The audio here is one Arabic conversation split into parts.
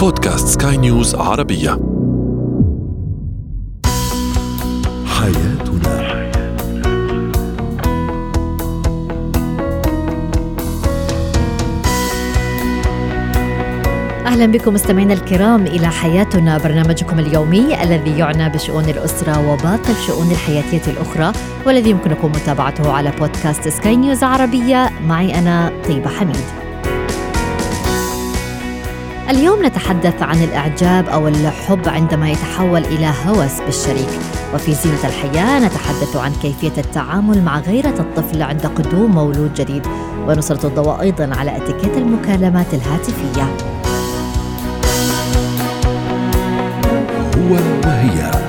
بودكاست سكاي نيوز عربية. حياتنا. أهلا بكم مستمعينا الكرام إلى حياتنا برنامجكم اليومي الذي يعنى بشؤون الأسرة وباقي الشؤون الحياتية الأخرى والذي يمكنكم متابعته على بودكاست سكاي نيوز عربية. معي أنا طيبة حميد. اليوم نتحدث عن الإعجاب أو الحب عندما يتحول إلى هوس بالشريك. وفي زينة الحياة نتحدث عن كيفية التعامل مع غيرة الطفل عند قدوم مولود جديد. ونسلط الضوء أيضا على إتيكيت المكالمات الهاتفية. هو وهي.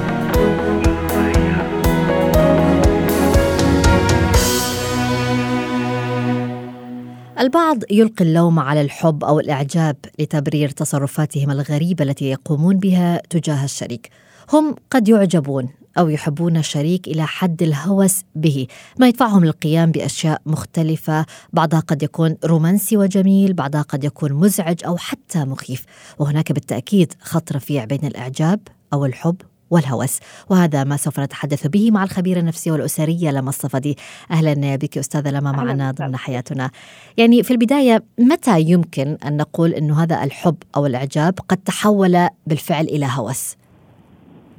البعض يلقي اللوم على الحب أو الإعجاب لتبرير تصرفاتهم الغريبة التي يقومون بها تجاه الشريك. هم قد يعجبون أو يحبون الشريك إلى حد الهوس به، ما يدفعهم للقيام بأشياء مختلفة، بعضها قد يكون رومانسي وجميل، بعضها قد يكون مزعج أو حتى مخيف، وهناك بالتأكيد خط رفيع بين الإعجاب أو الحب والهوس. وهذا ما سوف نتحدث به مع الخبيرة النفسية والأسرية لما الصفدي أهلا بك أستاذة لما معنا ضمن حياتنا. يعني في البداية متى يمكن أن نقول أنه هذا الحب أو الإعجاب قد تحول بالفعل إلى هوس؟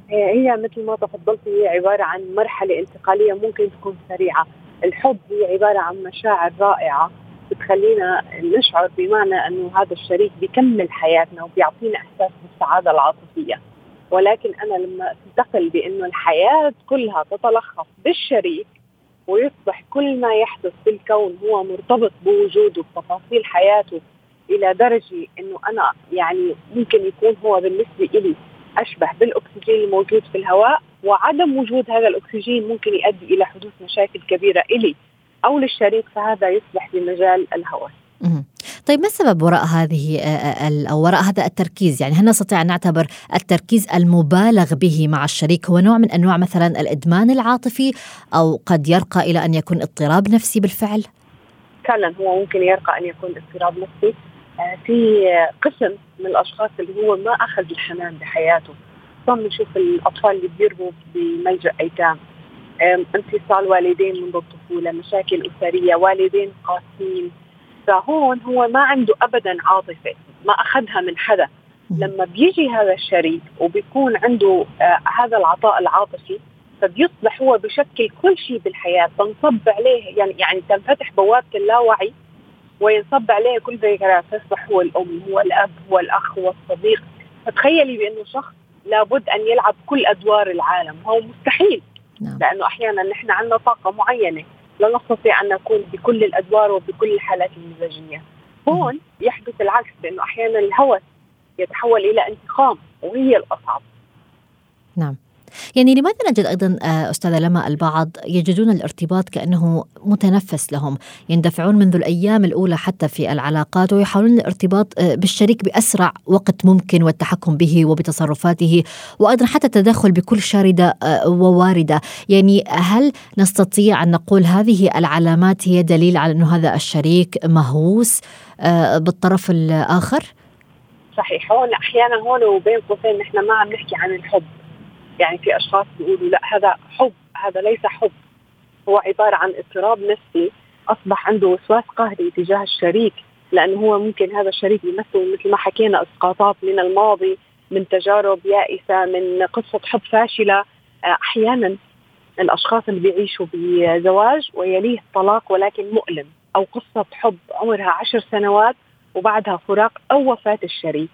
هي هي مثل ما تفضلتي هي عبارة عن مرحلة انتقالية ممكن تكون سريعة. الحب هي عبارة عن مشاعر رائعة بتخلينا نشعر بمعنى أنه هذا الشريك بيكمل حياتنا وبيعطينا إحساس بالسعادة العاطفية. ولكن أنا لما أنتقل بأنه الحياة كلها تتلخص بالشريك ويصبح كل ما يحدث في الكون هو مرتبط بوجوده بتفاصيل حياته إلى درجة إنه أنا يعني ممكن يكون هو بالنسبة لي أشبه بالأكسجين الموجود في الهواء وعدم وجود هذا الأكسجين ممكن يؤدي إلى حدوث مشاكل كبيرة إلي أو للشريك فهذا يصبح بمجال الهوس. طيب ما السبب وراء هذه أو وراء هذا التركيز؟ يعني هل نستطيع أن نعتبر التركيز المبالغ به مع الشريك هو نوع من أنواع مثلا الإدمان العاطفي أو قد يرقى إلى أن يكون اضطراب نفسي بالفعل؟ فعلا هو ممكن يرقى أن يكون اضطراب نفسي آه، في قسم من الأشخاص اللي هو ما أخذ الحنان بحياته صار نشوف الأطفال اللي بيربوا بملجأ أيتام انفصال والدين منذ الطفولة مشاكل أسرية والدين قاسيين فهون هو ما عنده ابدا عاطفة ما أخذها من حدا. لما بيجي هذا الشريك وبيكون عنده آه هذا العطاء العاطفي فبيصبح هو بشكل كل شيء بالحياة. تنصب عليه يعني يعني تنفتح بوابة اللاوعي وينصب عليه كل ذكريات فيصبح هو الأم هو الأب هو الأخ هو الصديق. فتخيلي بأنه شخص لابد أن يلعب كل أدوار العالم. هو مستحيل نعم. لأنه أحيانا نحن عندنا طاقة معينة. لا نستطيع أن نكون بكل الأدوار وبكل الحالات المزاجية. هون يحدث العكس بانه أحيانا الهوس يتحول إلى انتقام وهي الأصعب. نعم. يعني لماذا نجد أيضا أستاذة لما البعض يجدون الارتباط كأنه متنفس لهم، يندفعون منذ الأيام الأولى حتى في العلاقات ويحاولون الارتباط بالشريك بأسرع وقت ممكن والتحكم به وبتصرفاته وأيضا حتى التدخل بكل شاردة وواردة، يعني هل نستطيع أن نقول هذه العلامات هي دليل على أنه هذا الشريك مهووس بالطرف الآخر؟ صحيح. هون أحيانا هون وبين قوسين نحن ما عم نحكي عن الحب. يعني في أشخاص بيقولوا لا هذا حب هذا ليس حب. هو عبارة عن اضطراب نفسي أصبح عنده وسواس قهري تجاه الشريك لأنه هو ممكن هذا الشريك يمثل مثل ما حكينا إسقاطات من الماضي من تجارب يائسة من قصة حب فاشلة. أحيانا الأشخاص اللي بيعيشوا بزواج ويليه طلاق ولكن مؤلم أو قصة حب عمرها عشر سنوات وبعدها فراق أو وفاة الشريك.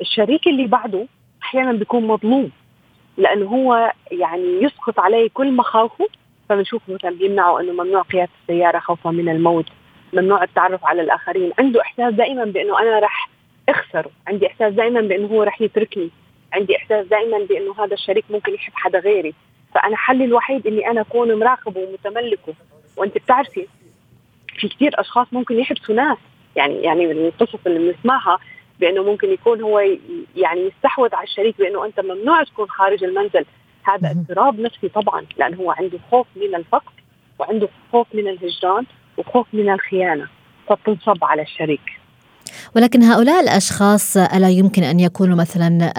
الشريك اللي بعده أحيانا بيكون مظلوم. لأنه هو يعني يسقط عليه كل مخاوفه فبنشوف مثلا بيمنعوا إنه ممنوع قيادة السيارة خوفا من الموت ممنوع التعرف على الآخرين. عنده إحساس دائما بإنه أنا رح أخسره عندي إحساس دائما بإنه هو رح يتركني عندي إحساس دائما بإنه هذا الشريك ممكن يحب حدا غيري. فأنا حلي الوحيد إني أنا أكون مراقبه ومتملكه. وأنت بتعرفي في كثير أشخاص ممكن يحبسوا ناس يعني يعني من القصص اللي بنسمعها بأنه ممكن يكون هو يعني يستحوذ على الشريك بأنه أنت ممنوع تكون خارج المنزل. هذا اضطراب نفسي طبعا لأنه هو عنده خوف من الفقد وعنده خوف من الهجران وخوف من الخيانة. فبتنصب على الشريك. ولكن هؤلاء الأشخاص ألا يمكن أن يكونوا مثلا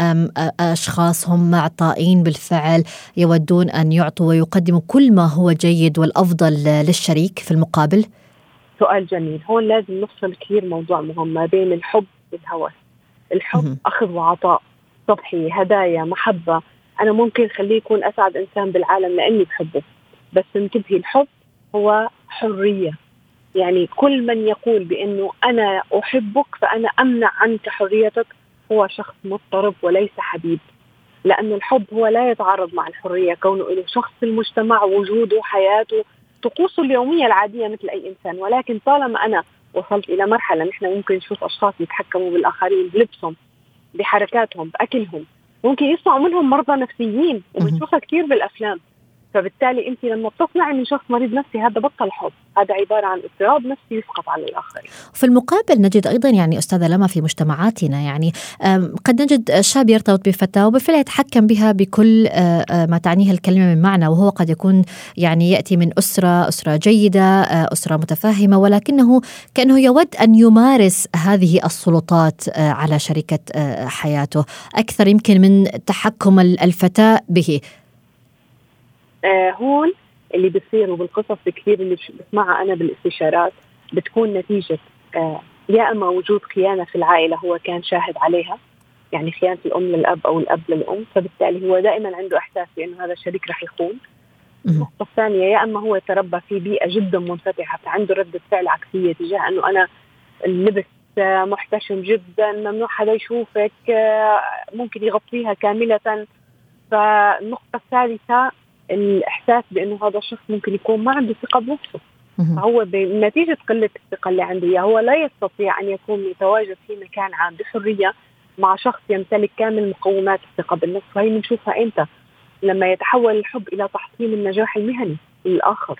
أشخاص هم معطائين بالفعل يودون أن يعطوا ويقدموا كل ما هو جيد والأفضل للشريك في المقابل؟ سؤال جميل، هون لازم نفصل كثير موضوع مهم ما بين الحب والهوس. الحب أخذ وعطاء سطحي، هدايا، محبة، أنا ممكن خليه يكون أسعد إنسان بالعالم لأني بحبه، بس انتبهي الحب هو حرية. يعني كل من يقول بأنه أنا أحبك فأنا أمنع عنك حريتك هو شخص مضطرب وليس حبيب. لأن الحب هو لا يتعارض مع الحرية. كونه له شخص في المجتمع وجوده حياته طقوسه اليومية العادية مثل أي إنسان. ولكن طالما أنا وصلت إلى مرحلة نحن ممكن نشوف أشخاص يتحكموا بالآخرين بلبسهم بحركاتهم بأكلهم. ممكن يصنعوا منهم مرضى نفسيين وبنشوفها كثير بالأفلام. فبالتالي انت لما بتقنعي من شخص مريض نفسي هذا بطل حب. هذا عبارة عن اضطراب نفسي يسقط على الآخرين. في المقابل نجد أيضا يعني أستاذة لما في مجتمعاتنا يعني قد نجد شاب يرتبط بفتاة وبالفعل يتحكم بها بكل ما تعنيه الكلمة من معنى وهو قد يكون يعني يأتي من أسرة أسرة جيدة أسرة متفاهمة ولكنه كأنه يود أن يمارس هذه السلطات على شريكه حياته. أكثر يمكن من تحكم الفتاة به. هون اللي بصير وبالقصص الكثير اللي بسمعها أنا بالاستشارات بتكون نتيجة آه يا إما وجود خيانة في العائلة هو كان شاهد عليها يعني خيانة الأم للأب أو الأب للأم فبالتالي هو دائما عنده إحساس بأنه هذا الشريك رح يخون. النقطة الثانية يا إما هو تربى في بيئة جدا منفتحة فعنده ردة فعل عكسية تجاه إنه أنا اللبس محتشم جدا ممنوع حدا يشوفك آه، ممكن يغطيها كاملة. فالنقطة الثالثة الإحساس بأنه هذا الشخص ممكن يكون ما عنده ثقة بنفسه. فهو بنتيجه قلة الثقة اللي عنده إياها هو لا يستطيع أن يكون متواجد في مكان عام بحرية مع شخص يمتلك كامل مقومات الثقة بالنفس. وهي بنشوفها إمتى؟ لما يتحول الحب إلى تحطيم النجاح المهني للاخر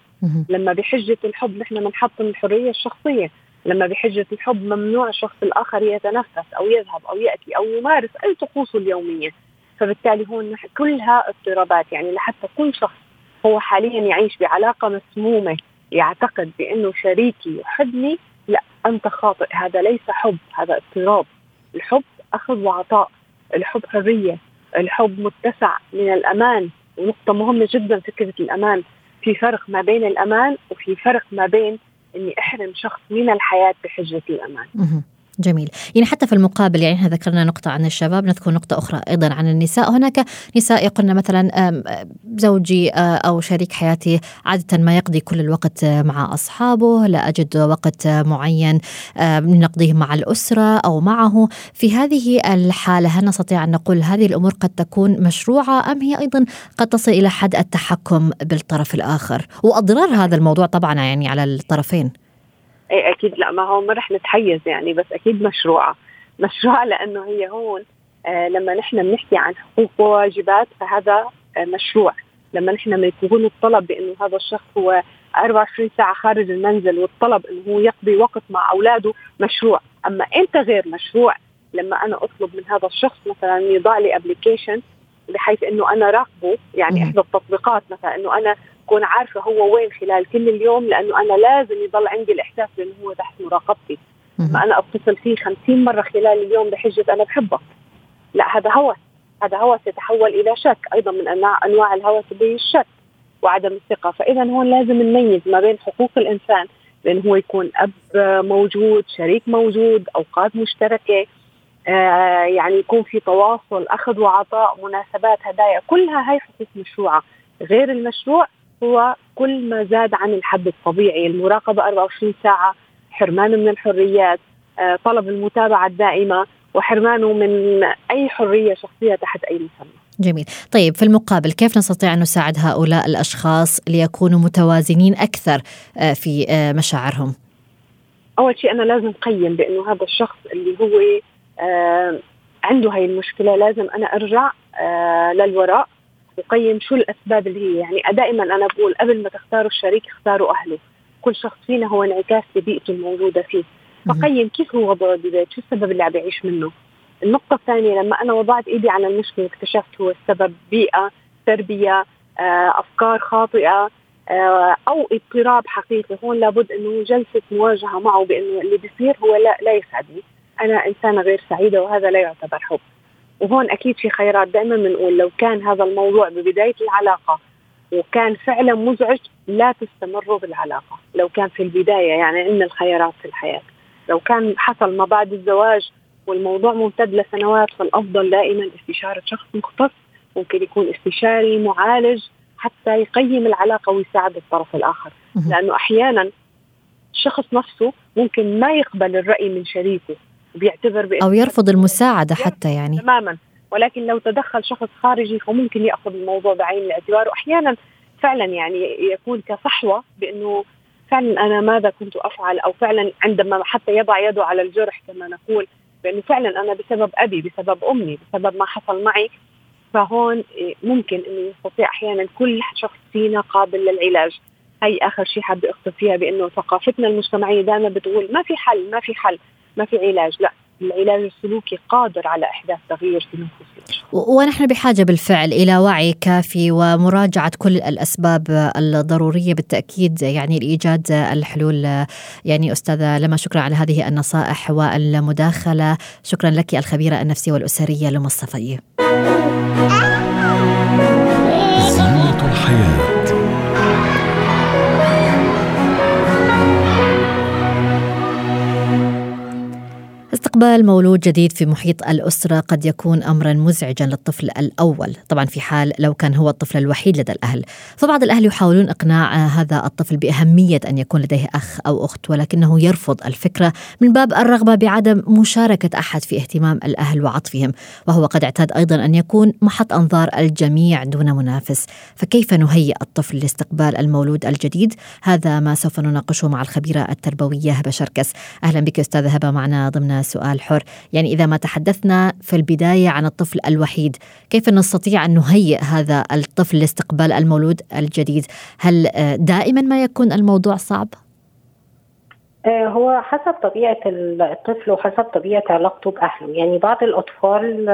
لما بحجة الحب نحن بنحطم الحرية الشخصية. لما بحجة الحب ممنوع الشخص الآخر يتنفس أو يذهب أو يأتي أو يمارس أي طقوسه اليومية. فبالتالي هون كلها اضطرابات يعني لحتى كل شخص هو حاليا يعيش بعلاقة مسمومة يعتقد بأنه شريكي يحبني لا أنت خاطئ هذا ليس حب هذا اضطراب. الحب أخذ وعطاء الحب حرية الحب متسع من الأمان. ونقطة مهمة جدا فكرة الأمان. في فرق ما بين الأمان وفي فرق ما بين إني أحرم شخص من الحياة بحجة الأمان. جميل. يعني حتى في المقابل يعني إحنا ذكرنا نقطة عن الشباب نذكر نقطة أخرى أيضا عن النساء. هناك نساء يقولن مثلا زوجي أو شريك حياتي عادة ما يقضي كل الوقت مع أصحابه لا أجد وقت معين نقضيه مع الأسرة أو معه. في هذه الحالة هل نستطيع أن نقول هذه الأمور قد تكون مشروعة أم هي أيضا قد تصل إلى حد التحكم بالطرف الآخر؟ وأضرار هذا الموضوع طبعا يعني على الطرفين. إيه أكيد لا ما هو ما رح نتحيز يعني بس أكيد مشروعة. مشروعة لأنه هي هون آه لما نحن بنحكي عن حقوق وواجبات فهذا آه مشروع. لما نحن بيكون الطلب بأنه هذا الشخص هو 24 ساعة خارج المنزل والطلب إنه هو يقضي وقت مع أولاده مشروع. أما أنت غير مشروع لما أنا أطلب من هذا الشخص مثلا يضع لي ابلكيشن بحيث إنه أنا راقبه يعني إحدى التطبيقات مثلا إنه أنا أكون عارفة هو وين خلال كل اليوم لأنه أنا لازم يضل عندي الإحساس بإنه هو تحت مراقبتي. ما أنا أتصل فيه خمسين مرة خلال اليوم بحجة أنا بحبك لا هذا هوس. هذا هوس يتحول إلى شك أيضا من انواع الهوس الشك وعدم الثقة. فاذا هون لازم نميز ما بين حقوق الإنسان بإنه هو يكون أب موجود شريك موجود أوقات مشتركة يعني يكون في تواصل أخذ وعطاء مناسبات هدايا كلها هاي حقوق مشروعة. غير المشروع هو كل ما زاد عن الحد الطبيعي المراقبة 24 ساعة حرمانه من الحريات آه، طلب المتابعة الدائمة وحرمانه من أي حرية شخصية تحت أي مسمى. جميل. طيب في المقابل كيف نستطيع أن نساعد هؤلاء الأشخاص ليكونوا متوازنين أكثر آه، في آه، مشاعرهم؟ أول شيء أنا لازم قيم بأنه هذا الشخص اللي هو عنده هاي المشكلة لازم أنا أرجع للوراء وقيم شو الأسباب اللي هي. يعني دائما أنا بقول قبل ما تختاروا الشريك اختاروا أهله. كل شخص فينا هو انعكاس لبيئته الموجودة فيه. فقيم كيف هو وضعه بالبيت شو السبب اللي عم يعيش منه؟ النقطة الثانية لما أنا وضعت إيدي على المشكلة اكتشفت هو السبب بيئة تربية آه، أفكار خاطئة آه، أو اضطراب حقيقي. هون لابد أنه جلسة مواجهة معه بأنه اللي بيصير هو لا, لا يسعدني أنا إنسانة غير سعيدة وهذا لا يعتبر حب. وهون أكيد في خيارات دائما بنقول لو كان هذا الموضوع ببداية العلاقة وكان فعلا مزعج لا تستمروا بالعلاقة. لو كان في البداية يعني عندنا الخيارات في الحياة. لو كان حصل ما بعد الزواج والموضوع ممتد لسنوات فالأفضل دائما استشارة شخص مختص ممكن يكون استشاري معالج حتى يقيم العلاقة ويساعد الطرف الآخر. لأنه أحيانا الشخص نفسه ممكن ما يقبل الرأي من شريكه. بيعتبر أو يرفض المساعدة حتى يعني. تماما. ولكن لو تدخل شخص خارجي فممكن يأخذ الموضوع بعين الاعتبار. واحيانا فعلا يعني يكون كصحوة بأنه فعلا أنا ماذا كنت أفعل؟ أو فعلا عندما حتى يضع يده على الجرح كما نقول بأنه فعلا أنا بسبب أبي بسبب أمي بسبب ما حصل معي. فهون ممكن إنه يستطيع أحيانا كل شخص فينا قابل للعلاج. هي آخر شيء حابة اخطر فيها بأنه ثقافتنا المجتمعية دائما بتقول ما في حل ما في حل. ما في علاج لا. العلاج السلوكي قادر على إحداث تغيير في نفوس ونحن بحاجة بالفعل إلى وعي كافي ومراجعة كل الأسباب الضرورية بالتأكيد يعني لإيجاد الحلول. يعني أستاذة لما شكرا على هذه النصائح والمداخلة. شكرا لك الخبيرة النفسية والأسرية لما استقبال مولود جديد في محيط الأسرة قد يكون أمرا مزعجا للطفل الأول. طبعا في حال لو كان هو الطفل الوحيد لدى الأهل. فبعض الأهل يحاولون إقناع هذا الطفل بأهمية أن يكون لديه أخ أو أخت ولكنه يرفض الفكرة من باب الرغبة بعدم مشاركة أحد في اهتمام الأهل وعطفهم. وهو قد اعتاد أيضا أن يكون محط أنظار الجميع دون منافس. فكيف نهيئ الطفل لاستقبال المولود الجديد؟ هذا ما سوف نناقشه مع الخبيرة التربوية هبة شركس. أهلا بك أستاذة هبة معنا ضمن سؤال حر. يعني إذا ما تحدثنا في البداية عن الطفل الوحيد كيف نستطيع أن نهيئ هذا الطفل لاستقبال المولود الجديد؟ هل آه، دائما ما يكون الموضوع صعب؟ آه، هو حسب طبيعة الطفل وحسب طبيعة علاقته بأهله. يعني بعض الأطفال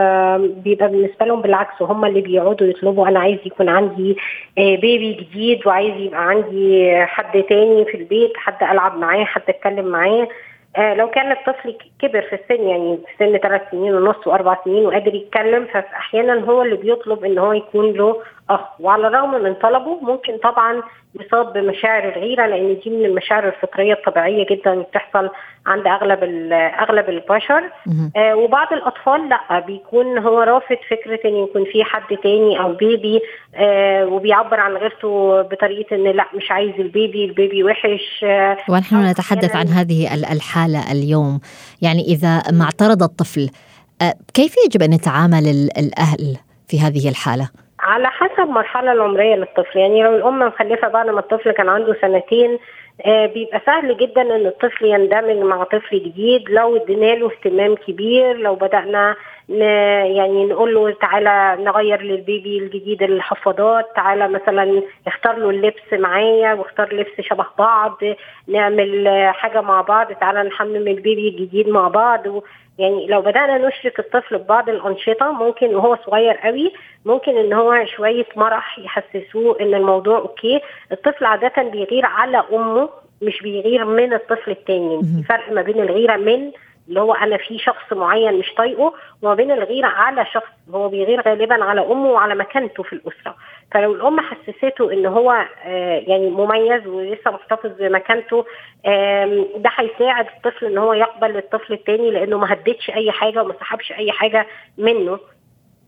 بيبقى بالنسبة لهم بالعكس هم اللي بيقعدوا يطلبوا أنا عايز يكون عندي بيبي آه، جديد وعايز يبقى عندي حد تاني في البيت حد ألعب معاه حد أتكلم معاه. لو كان الطفل كبر في السن يعني في سن ثلاث سنين ونص وأربع سنين وقادر يتكلم فأحيانا هو اللي بيطلب إن هو يكون له اخ وعلى الرغم من طلبه ممكن طبعا يصاب بمشاعر الغيرة لأن دي من المشاعر الفطرية الطبيعية جدا اللي بتحصل عند أغلب أغلب البشر. آه وبعض الأطفال لأ بيكون هو رافض فكرة إن يكون في حد تاني أو بيبي آه وبيعبر عن غيرته بطريقة إن لأ مش عايز البيبي البيبي وحش آه ونحن نتحدث عن هذه الحالة اليوم. يعني إذا ما اعترض الطفل آه كيف يجب أن يتعامل الأهل في هذه الحالة؟ على حسب المرحلة العمرية للطفل. يعني لو الأم مخلفة بعد ما الطفل كان عنده سنتين آه بيبقى سهل جدا إن الطفل يندمج مع طفل جديد. لو ادينا له اهتمام كبير لو بدأنا يعني نقول له تعالى نغير للبيبي الجديد الحفاضات تعالى مثلا اختار له اللبس معايا واختار لبس شبه بعض نعمل حاجة مع بعض تعالى نحمم ال baby الجديد مع بعض يعني لو بدأنا نشرك الطفل ببعض الأنشطة ممكن وهو صغير قوي ممكن إن هو شوية مرح يحسسوه إن الموضوع okay. الطفل عادة بيغير على أمه مش بيغير من الطفل التاني. في فرق ما بين الغيرة من اللي هو أنا في شخص معين مش طايقه وما بين الغيرة على شخص هو بيغير غالبا على أمه وعلى مكانته في الأسرة. فلو الأم حسسته إن هو آه يعني مميز ولسه محتفظ بمكانته ده هيساعد الطفل إن هو يقبل الطفل التاني لأنه ما هددش أي حاجة وما سحبش أي حاجة منه.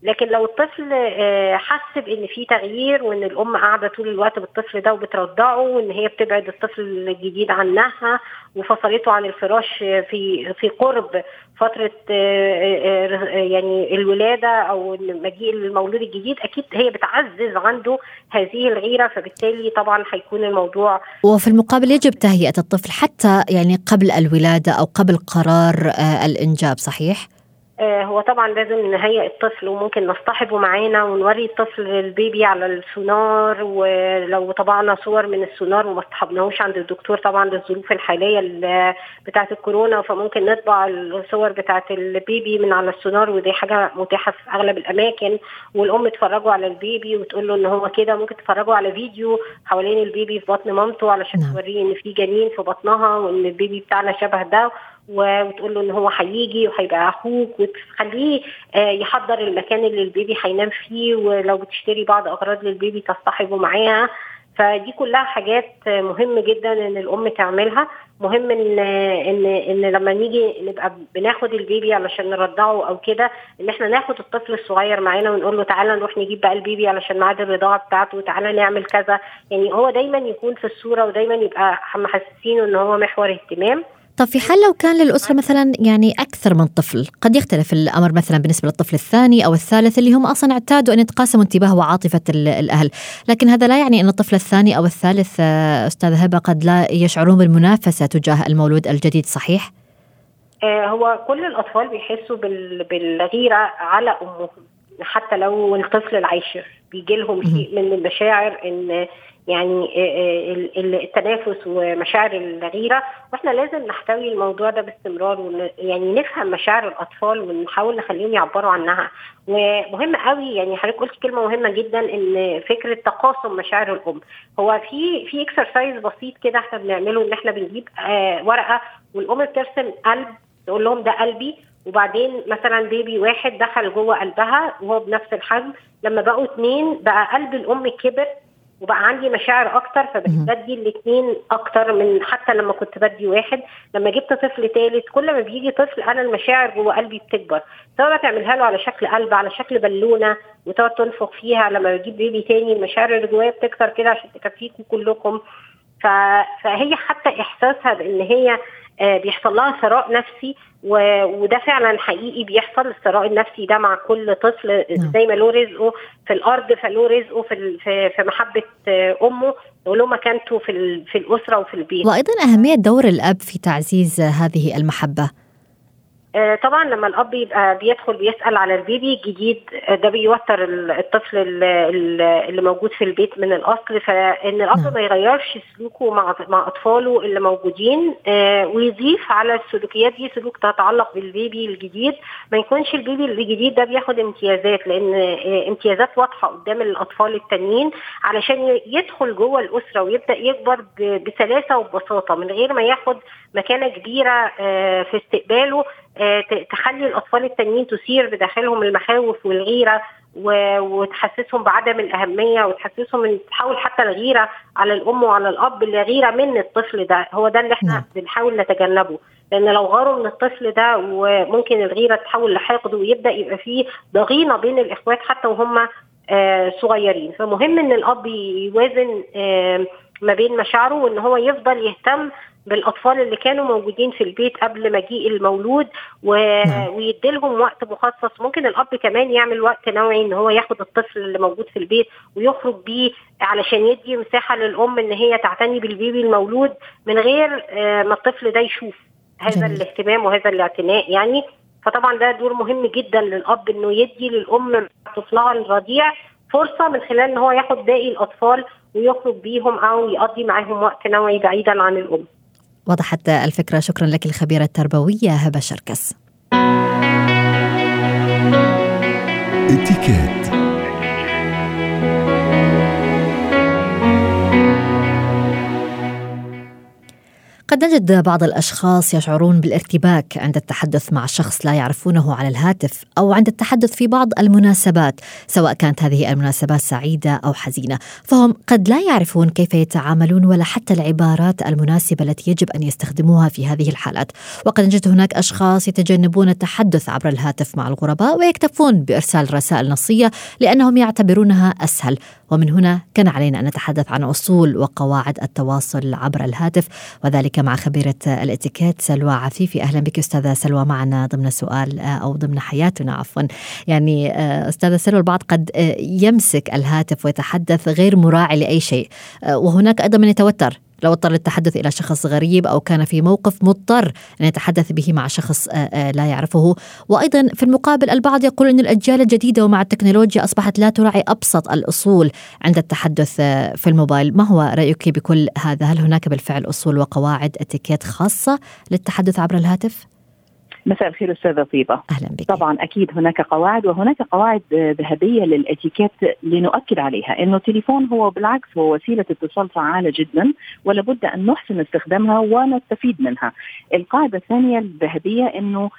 لكن لو الطفل آه، حس بإن في تغيير وإن الأم قاعدة طول الوقت بالطفل ده وبترضعه وإن هي بتبعد الطفل الجديد عنها وفصلته عن الفراش في في قرب فترة آه، آه، يعني الولادة أو مجيء المولود الجديد أكيد هي بتعزز عنده هذه الغيرة فبالتالي طبعا هيكون الموضوع وفي المقابل يجب تهيئة الطفل حتى يعني قبل الولادة أو قبل قرار الإنجاب صحيح؟ آه، هو طبعا لازم نهيئ الطفل وممكن نصطحبه معانا ونوري الطفل البيبي على السونار ولو طبعنا صور من السونار وما اصطحبناهوش عند الدكتور طبعا للظروف الحالية بتاعة الكورونا فممكن نطبع الصور بتاعة البيبي من على السونار ودي حاجة متاحة في أغلب الأماكن. والأم تفرجه على ال baby وتقول له إن هو كده. ممكن تفرجه على فيديو حوالين ال baby في بطن مامته علشان نعم. توريه إن في جنين في بطنها وإن ال baby بتاعنا شبه ده. وتقول له إن هو هيجي وهيبقى أخوك وتخليه يحضر المكان اللي ال baby هينام فيه ولو بتشتري بعض أغراض لل baby تصطحبه معاها. فدي كلها حاجات مهم جدا إن الأم تعملها. مهم ان ان إن لما نيجي نبقى بناخد ال baby علشان نرضعه أو كده إن إحنا ناخد الطفل الصغير معانا ونقول له تعالى نروح نجيب بقى البيبي علشان ميعاد الرضاعة بتاعته تعالى نعمل كذا. يعني هو دايما يكون في الصورة ودايما يبقى محسسينه إن هو محور اهتمام. طب في حال لو كان للأسرة مثلا يعني أكثر من طفل قد يختلف الأمر مثلا بالنسبة للطفل الثاني أو الثالث اللي هم أصلا اعتادوا أن يتقاسموا انتباه وعاطفة الأهل لكن هذا لا يعني أن الطفل الثاني أو الثالث أستاذ هبة قد لا يشعرون بالمنافسة تجاه المولود الجديد صحيح؟ هو كل الأطفال بيحسوا بالغيرة على أمهم حتى لو الطفل العاشر بيجي لهم شيء من المشاعر إن يعني التنافس ومشاعر الغيرة. وإحنا لازم نحتوي الموضوع ده باستمرار يعني نفهم مشاعر الأطفال ونحاول نخليهم يعبروا عنها. ومهم قوي يعني حضرتك قلت كلمة مهمة جدا إن فكرة تقاسم مشاعر الأم. هو في في اكسرسايز بسيط كده إحنا بنعمله إن إحنا بنجيب آه ورقة والأم بترسم قلب تقول لهم ده قلبي. وبعدين مثلا بيبي واحد دخل جوه قلبها وهو بنفس الحجم. لما بقوا اتنين بقى قلب الأم كبر وبقى عندي مشاعر أكتر فبدي الاثنين أكتر من حتى لما كنت بدي واحد. لما جبت طفل ثالث كل ما بيجي طفل أنا المشاعر جوه قلبي بتكبر. سواء تعملها له على شكل قلب على شكل بالونة وتقعد تنفخ فيها. لما بجيب بيبي تاني المشاعر اللي جوايا بتكتر كده عشان تكفيكم كلكم. فهي حتى إحساسها بإن هي بيحصل لها ثراء نفسي وده فعلا حقيقي بيحصل الثراء النفسي ده مع كل طفل زي ما له رزقه في الأرض فله رزقه في في محبة أمه وله مكانته في في الأسرة وفي البيت. وأيضا أهمية دور الأب في تعزيز هذه المحبة. طبعا لما الأب يبقى بيدخل بيسأل على البيبي الجديد ده بيوتر الطفل اللي موجود في البيت من الأصل فإن الأب ما يغيرش سلوكه مع مع أطفاله اللي موجودين ويضيف على السلوكيات دي سلوك تتعلق بالبيبي الجديد. ما يكونش البيبي الجديد ده بياخد امتيازات لأن امتيازات واضحة قدام الأطفال التانيين علشان يدخل جوه الأسرة ويبدأ يكبر بسلاسة وببساطة من غير ما ياخد مكانة كبيرة في استقباله. تخلي الأطفال التانيين تثير بداخلهم المخاوف والغيرة وتحسسهم بعدم الأهمية وتحسسهم إن تحاول حتى الغيرة على الأم وعلى الأب الغيره من الطفل ده. هو ده اللي إحنا بنحاول نتجنبه. لأن لو غاروا من الطفل ده وممكن الغيرة تتحول لحقد ويبدأ يبقى فيه ضغينة بين الإخوات حتى وهم آه صغيرين. فمهم إن الأب يوازن آه ما بين مشاعره وإن هو يفضل يهتم بالأطفال اللي كانوا موجودين في البيت قبل مجيء المولود و... ويديلهم وقت مخصص ممكن الأب كمان يعمل وقت نوعي إن هو ياخد الطفل اللي موجود في البيت ويخرج بيه علشان يدي مساحة للأم إن هي تعتني بالبيبي المولود من غير ما الطفل ده يشوف هذا جميل. الاهتمام وهذا الاعتناء يعني فطبعا ده دور مهم جدا للأب إنه يدي للأم طفلها الرضيع فرصة من خلال إن هو ياخد باقي الأطفال ويخرج بيهم أو يقضي معاهم وقت نوعي بعيدا عن الأم. وضحت الفكرة. شكرا لك الخبيرة التربوية هبة شركس. اتكات قد نجد بعض الأشخاص يشعرون بالارتباك عند التحدث مع شخص لا يعرفونه على الهاتف أو عند التحدث في بعض المناسبات سواء كانت هذه المناسبات سعيدة أو حزينة. فهم قد لا يعرفون كيف يتعاملون ولا حتى العبارات المناسبة التي يجب أن يستخدموها في هذه الحالات. وقد نجد هناك أشخاص يتجنبون التحدث عبر الهاتف مع الغرباء ويكتفون بإرسال رسائل نصية لأنهم يعتبرونها أسهل. ومن هنا كان علينا أن نتحدث عن أصول وقواعد التواصل عبر الهاتف وذلك مع خبيرة الاتيكيت سلوى عفيفي. أهلا بك أستاذة سلوى معنا ضمن سؤال أو ضمن حياتنا عفوا. يعني أستاذة سلوى البعض قد يمسك الهاتف ويتحدث غير مراعي لأي شيء وهناك أيضا من يتوتر. لو اضطر للتحدث إلى شخص غريب أو كان في موقف مضطر أن يتحدث به مع شخص لا يعرفه. وأيضا في المقابل البعض يقول أن الأجيال الجديدة ومع التكنولوجيا أصبحت لا تراعي أبسط الأصول عند التحدث في الموبايل. ما هو رأيك بكل هذا؟ هل هناك بالفعل أصول وقواعد اتيكيت خاصة للتحدث عبر الهاتف؟ مساء الخير أستاذة طيبة. أهلا بك. طبعا أكيد هناك قواعد وهناك قواعد ذهبية للإتيكيت لنؤكد عليها. إنه التليفون هو بالعكس هو وسيلة اتصال فعالة جدا ولابد أن نحسن استخدامها ونستفيد منها. القاعدة الثانية الذهبية إنه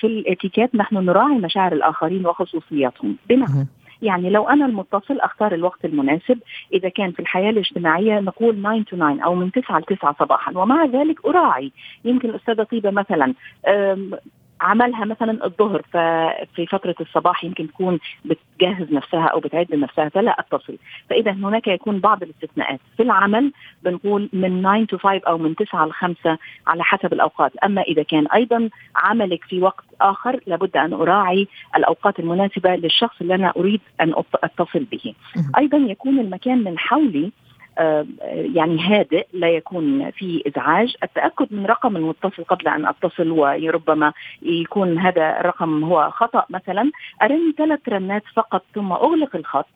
في الإتيكيت نحن نراعي مشاعر الآخرين وخصوصياتهم. بمعنى يعني لو أنا المتصل أختار الوقت المناسب. إذا كان في الحياة الاجتماعية نقول 9 to 9 أو من 9 ل 9 صباحا. ومع ذلك أراعي. يمكن الأستاذة طيبة مثلا عملها مثلا الظهر ففي فترة الصباح يمكن تكون بتجهز نفسها أو بتعد نفسها فلا أتصل. فإذا هناك يكون بعض الاستثناءات. في العمل بنقول من 9 to 5 أو من 9 ل 5 على حسب الأوقات. أما إذا كان أيضا عملك في وقت آخر لابد أن أراعي الأوقات المناسبة للشخص اللي أنا أريد أن أتصل به. أيضا يكون المكان من حولي يعني هادئ لا يكون في إزعاج. التأكد من رقم المتصل قبل أن أتصل وربما يكون هذا الرقم هو خطأ. مثلا أرن ثلاث رنات فقط ثم أغلق الخط.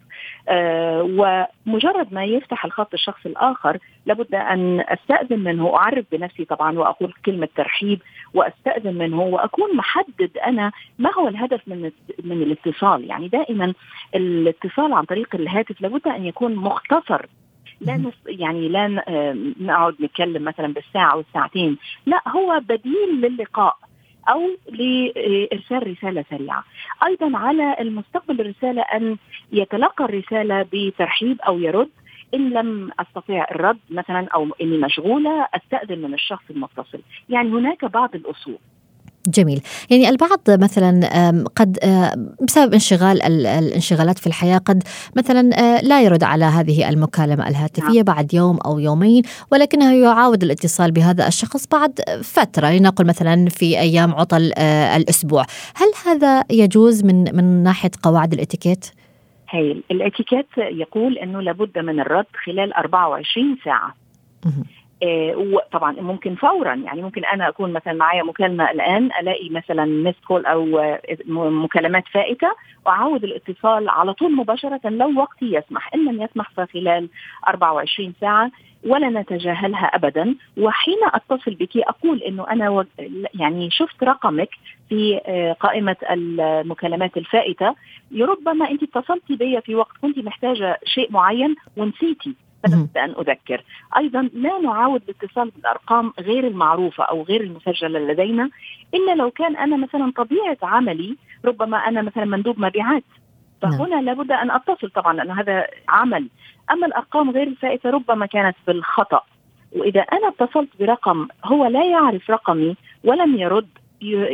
آه ومجرد ما يفتح الخط الشخص الآخر لابد أن أستأذن منه. أعرف بنفسي طبعا وأقول كلمة ترحيب وأستأذن منه وأكون محدد أنا ما هو الهدف من من الاتصال. يعني دائما الاتصال عن طريق الهاتف لابد أن يكون مختصر. لا نص يعني لا نقعد نتكلم مثلا بالساعة والساعتين لا هو بديل للقاء أو لإرسال رسالة سريعة. أيضا على المستقبل الرسالة أن يتلقى الرسالة بترحيب أو يرد إن لم أستطيع الرد مثلا أو إني مشغولة أستأذن من الشخص المتصل، يعني هناك بعض الأصول. جميل. يعني البعض مثلا قد بسبب انشغال الانشغالات في الحياة قد مثلا لا يرد على هذه المكالمة الهاتفية نعم. بعد يوم أو يومين ولكنه يعاود الاتصال بهذا الشخص بعد فترة. لنقل مثلا في أيام عطل الأسبوع. هل هذا يجوز من من ناحية قواعد الإتيكيت؟ هايل. الإتيكيت يقول أنه لابد من الرد خلال 24 ساعة. آه، طبعا ممكن فورا يعني ممكن أنا أكون مثلا معايا مكالمة الآن ألاقي مثلا ميس كول أو آه، مكالمات فائتة وأعود الاتصال على طول مباشرة لو وقتي يسمح. إن لم يسمح فخلال 24 ساعة ولا نتجاهلها ابدا. وحين أتصل بك أقول إنه أنا يعني شفت رقمك في آه، قائمة المكالمات الفائتة. ربما أنت اتصلتي بي في وقت كنت محتاجة شيء معين ونسيتي. فلابد أن أذكر. أيضا لا نعاود الاتصال بالأرقام غير المعروفة أو غير المسجلة لدينا إلا لو كان أنا مثلا طبيعة عملي ربما أنا مثلا مندوب مبيعات. فهنا نعم. لابد أن أتصل طبعا لأن هذا عمل. أما الأرقام غير الفائتة ربما كانت بالخطأ. وإذا أنا اتصلت برقم هو لا يعرف رقمي ولم يرد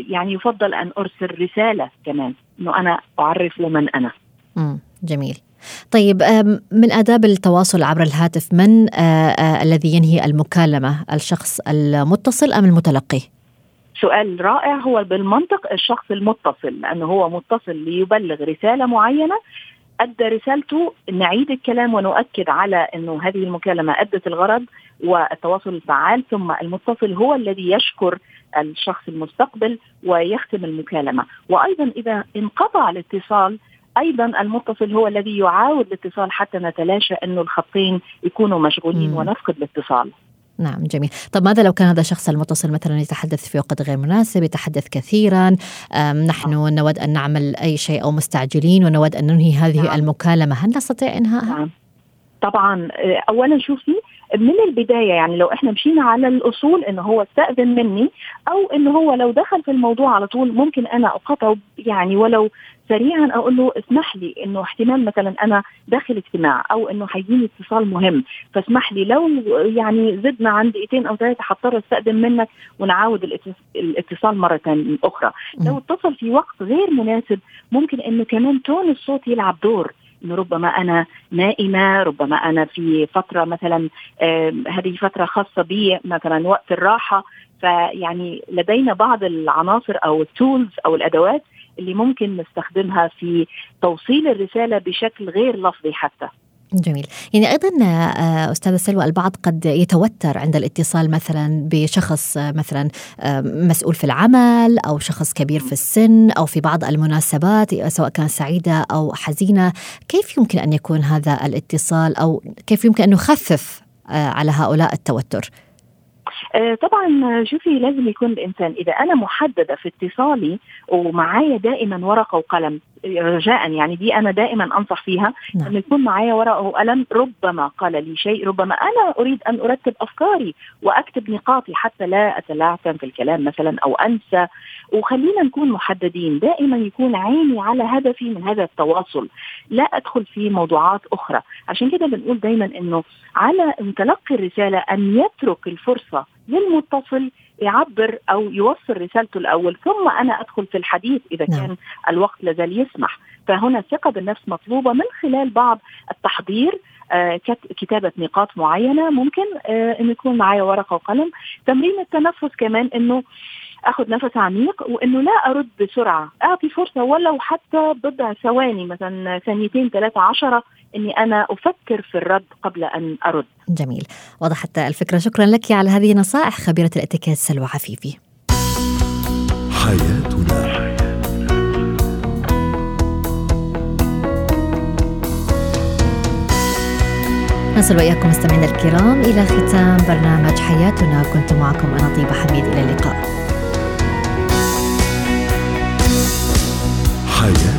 يعني يفضل أن أرسل رسالة كمان. إنه أنا اعرفه من أنا. جميل. طيب من آداب التواصل عبر الهاتف من الذي ينهي المكالمة الشخص المتصل أم المتلقي؟ سؤال رائع هو بالمنطق الشخص المتصل لأنه هو متصل ليبلغ رسالة معينة أدى رسالته نعيد الكلام ونؤكد على أنه هذه المكالمة أدت الغرض والتواصل الفعال ثم المتصل هو الذي يشكر الشخص المستقبل ويختم المكالمة وأيضا إذا انقطع الاتصال أيضا المتصل هو الذي يعاود الاتصال حتى نتلاشى انه الخطين يكونوا مشغولين مم. ونفقد الاتصال نعم جميل طب ماذا لو كان هذا الشخص المتصل مثلا يتحدث في وقت غير مناسب يتحدث كثيرا نحن آه. نود أن نعمل أي شيء أو مستعجلين ونود أن ننهي هذه نعم. المكالمة هل نستطيع إنهائها؟ نعم. طبعا اولا شوفي من البداية يعني لو إحنا مشينا على الأصول انه هو استأذن مني أو انه هو لو دخل في الموضوع على طول ممكن أنا أقاطعه يعني ولو سريعا أقول له اسمح لي إنه احتمال مثلا أنا داخل اجتماع أو إنه هيجيني اتصال مهم فاسمح لي لو يعني زدنا عن دقيقتين أو ثلاثة هضطر أستأذن منك ونعاود الاتصال مرة أخرى. لو اتصل في وقت غير مناسب ممكن إنه كمان تون الصوت يلعب دور. ربما أنا نائمة ربما أنا في فترة مثلا هذه فترة خاصة بي مثلا وقت الراحة. فيعني لدينا بعض العناصر أو التولز أو الأدوات اللي ممكن نستخدمها في توصيل الرسالة بشكل غير لفظي حتى. جميل. يعني أيضا آه، أستاذة سلوى البعض قد يتوتر عند الاتصال مثلا بشخص آه، مثلا آه، مسؤول في العمل أو شخص كبير في السن أو في بعض المناسبات سواء كانت سعيدة أو حزينة. كيف يمكن أن يكون هذا الاتصال أو كيف يمكن أن نخفف على هؤلاء التوتر؟ طبعا شوفي لازم يكون الإنسان إذا أنا محددة في اتصالي ومعايا دائما ورقة وقلم رجاء يعني دي أنا دائما أنصح فيها نعم. ان يكون معايا ورقة وقلم ربما قال لي شيء ربما أنا أريد أن أرتب أفكاري وأكتب نقاطي حتى لا اتلعثم في الكلام مثلا أو أنسى. وخلينا نكون محددين دائما يكون عيني على هدفي من هذا التواصل. لا أدخل في موضوعات أخرى. عشان كده بنقول دايما إنه على متلقي الرسالة أن يترك الفرصة للمتصل يعبر أو يوصل رسالته الأول ثم أنا أدخل في الحديث إذا نعم. كان الوقت لازال يسمح. فهنا الثقة بالنفس مطلوبة من خلال بعض التحضير آه كتابة نقاط معينة ممكن آه أن يكون معايا ورقة وقلم. تمرين التنفس كمان أنه آخذ نفس عميق وإنه لا أرد بسرعة. أعطي فرصة ولو حتى بضع ثواني مثلا ثانيتين ثلاثة عشرة إني أنا أفكر في الرد قبل أن أرد. جميل، وضحت الفكرة، شكرا لك على هذه النصائح خبيرة الاتيكيت سلوى عفيفي. حياتنا نصل وإياكم مستمعينا الكرام إلى ختام برنامج حياتنا كنت معكم أنا طيبة حميد إلى اللقاء. حياتنا